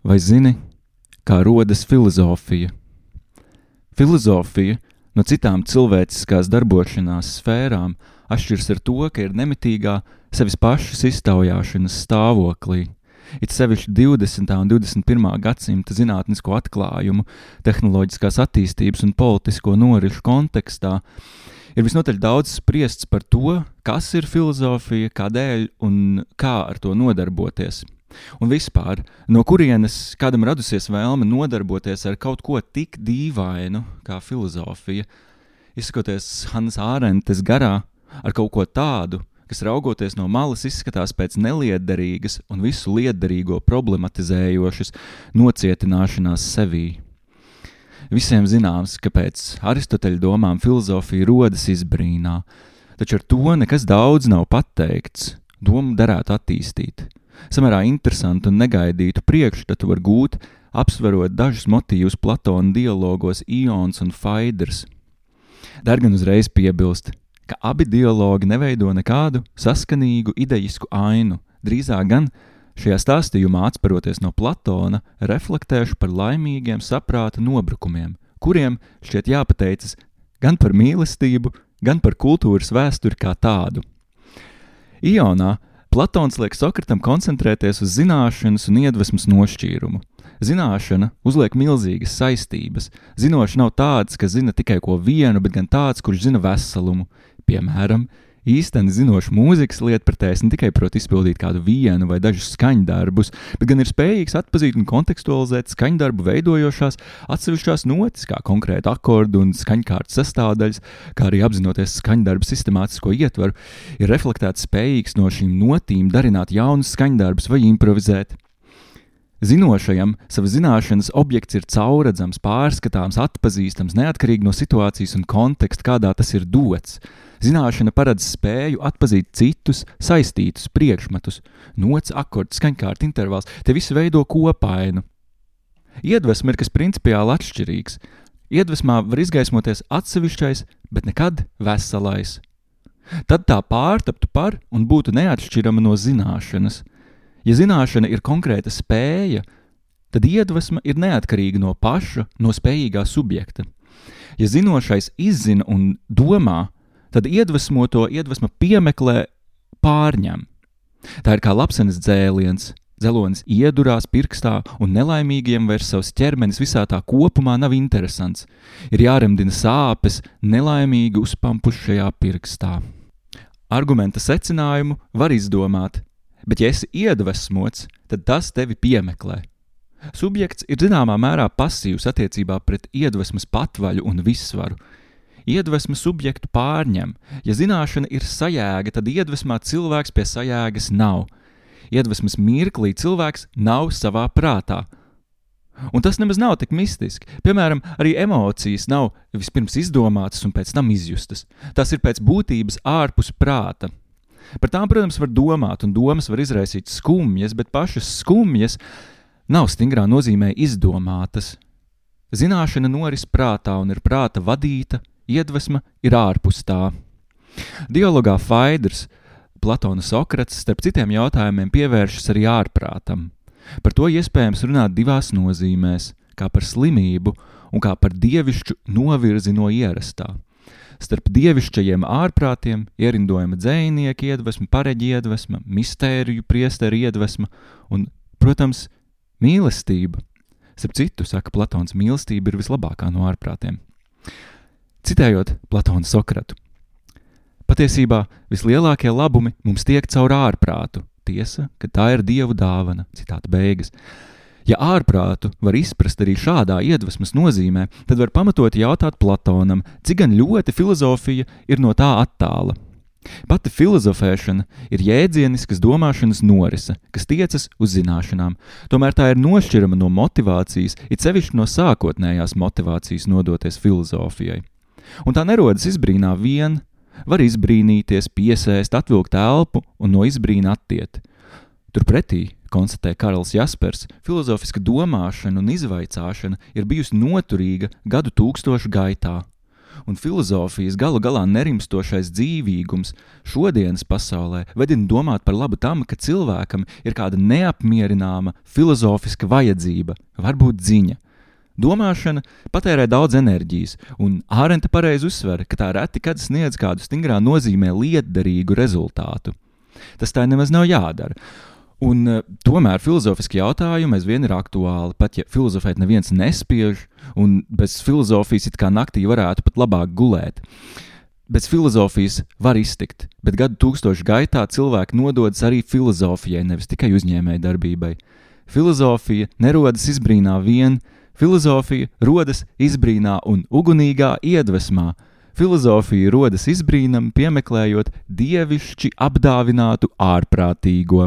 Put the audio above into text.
Vai zini, kā rodas filozofija? Filozofija no citām cilvēciskās darbošanās sfērām atšķiras ar to, ka ir nemitīgā sevis pašas iztaujāšanas stāvoklī. It sevišķi 20. un 21. gadsimta zinātnisko atklājumu, tehnoloģiskās attīstības un politisko norišu kontekstā ir visnotaļ daudz spriests par to, kas ir filozofija, kādēļ un kā ar to nodarboties. Un vispār, no kurienes kādam radusies vēlme nodarboties ar kaut ko tik dīvainu kā filozofija, izsakoties Hannes Ārentes garā, ar kaut ko tādu, kas raugoties no malas izskatās pēc neliederīgas un visu liederīgo problematizējošas nocietināšanās sevī. Visiem zināms, ka pēc Aristoteļa domām filozofija rodas izbrīnā, taču ar to nekas daudz nav pateikts. Domu derētu attīstīt. Samērā interesantu un negaidītu priekšstatu var gūt, apsverot dažus motīvus Platona dialogos Ions un Faidrs. Dargan uzreiz piebilst, ka abi dialogi neveido nekādu saskanīgu ideisku ainu, drīzāk gan šajā stāstījumā atspēroties no Platona, reflektēšu par laimīgiem saprāta nobrukumiem, kuriem šķiet jāpateicas gan par mīlestību, gan par kultūras vēsturi kā tādu. Ionā Platons liek Sokratam koncentrēties uz zināšanas un iedvesmas nošķīrumu. Zināšana uzliek milzīgas saistības. Zinošs nav tāds, kas zina tikai ko vienu, bet gan tāds, kurš zina veselumu. Piemēram, īstenībā zinošs mūzikas lietpratējs ne tikai prot izpildīt kādu vienu vai dažus skaņdarbus, bet gan ir spējīgs atpazīt un kontekstualizēt skaņdarbu veidojošās atsevišķās notis, kā konkrēti akordu un skaņkārtas sastāvdaļas, kā arī apzinoties skaņdarbu sistemātisko ietvaru, ir reflektēts spējīgs no šīm notīm darināt jaunus skaņdarbus vai improvizēt. Zinošajam savas zināšanas objekts ir caurredzams, pārskatāms, atpazīstams, neatkarīgi no situācijas un konteksta, kādā tas ir dots. Zināšana paredz spēju atpazīt citus saistītus priekšmetus, nots, akords, skaņkārt, intervāls, te visu veido kopainu. Iedvesma ir kas principiāli atšķirīgs. Iedvesmā var izgaismoties atsevišķais, bet nekad veselais. Tad tā pārtaptu par un būtu neatšķirama no zināšanas. Ja zināšana ir konkrēta spēja, tad iedvesma ir neatkarīga no paša, no spējīgā subjekta. Ja zinošais izzina un domā, tad iedvesmoto iedvesma piemeklē, pārņem. Tā ir kā lapsenes dzēliens. Zelonis iedurās pirkstā, un nelaimīgiem vairs savs ķermenis visā tā kopumā nav interesants. Ir jāremdina sāpes nelaimīgi uzpampušajā pirkstā. Argumenta secinājumu var izdomāt, bet ja esi iedvesmots, tad tas tevi piemeklē. Subjekts ir zināmā mērā pasīvs attiecībā pret iedvesmas patvaļu un vissvaru. Iedvesma subjektu pārņem. Ja zināšana ir sajēga, tad iedvesmā cilvēks pie sajēgas nav. Iedvesmas mirklī cilvēks nav savā prātā. Un tas nemaz nav tik mistiski. Piemēram, arī emocijas nav vispirms izdomātas un pēc tam izjustas. Tas ir pēc būtības ārpus prāta. Par tām, protams, var domāt, un domas var izraisīt skumjas, bet pašas skumjas nav stingrā nozīmē izdomātas. Zināšana noris prātā un ir prāta vadīta, iedvesma ir ārpus tā. Dialogā Faidrs, Platona Sokrats, starp citiem jautājumiem pievēršas arī ārprātam. Par to iespējams runāt divās nozīmēs, kā par slimību un kā par dievišķu novirzi no ierastā. Starp dievišķajiem ārprātiem ierindojama dzēnieka iedvesma, pareģa iedvesma, mistēriju priesteru iedvesma un, protams, mīlestība. Starp citu, saka Platons, mīlestība ir vislabākā no ārprātiem. Citējot Platonu Sokratu. Patiesībā vislielākie labumi mums tiek caur ārprātu. Tiesa, ka tā ir dievu dāvana. Citāta beigas. Ja ārprātu var izprast arī šādā iedvesmas nozīmē, tad var pamatot jautāt Platonam, cik gan ļoti filozofija ir no tā attāla. Pati filozofēšana ir jēdzieniskas domāšanas norise, kas tiecas uz zināšanām. Tomēr tā ir nošķirama no motivācijas, it sevišķi no sākotnējās motivācijas nodoties filozofijai. Un tā nerodas izbrīnā vien, var izbrīnīties, piesēst, atvilkt elpu un no izbrīna attiet. Turpretī konstatē Karls Jaspers, filozofiska domāšana un izvaicāšana ir bijusi noturīga gadu tūkstošu gaitā. un filozofijas galu galā nerimstošais dzīvīgums šodienas pasaulē vedina domāt par labu tam, ka cilvēkam ir kāda neapmierināma filozofiska vajadzība, varbūt ziņa. Domāšana patērē daudz enerģijas, un Ārenta pareizi uzsver, ka tā reti kad sniedz kādu stingrā nozīmē lietderīgu rezultātu. Tas tā nemaz nav jādara. Un, uh, tomēr filozofiski jautājumi aizvien ir aktuāli. Pat ja filozofēt neviens nespiež, un bez filozofijas it kā naktī varētu pat labāk gulēt. Bez filozofijas var iztikt, bet gadu tūkstošu gaitā cilvēki nododas arī filozofijai, nevis tikai uzņēmēji darbībai. Filozofija nerodas izbrīnā vien, filozofija rodas izbrīnā un ugunīgā iedvesmā. Filozofija rodas izbrīnam, piemeklējot dievišķi apdāvinātu ārprātīgo.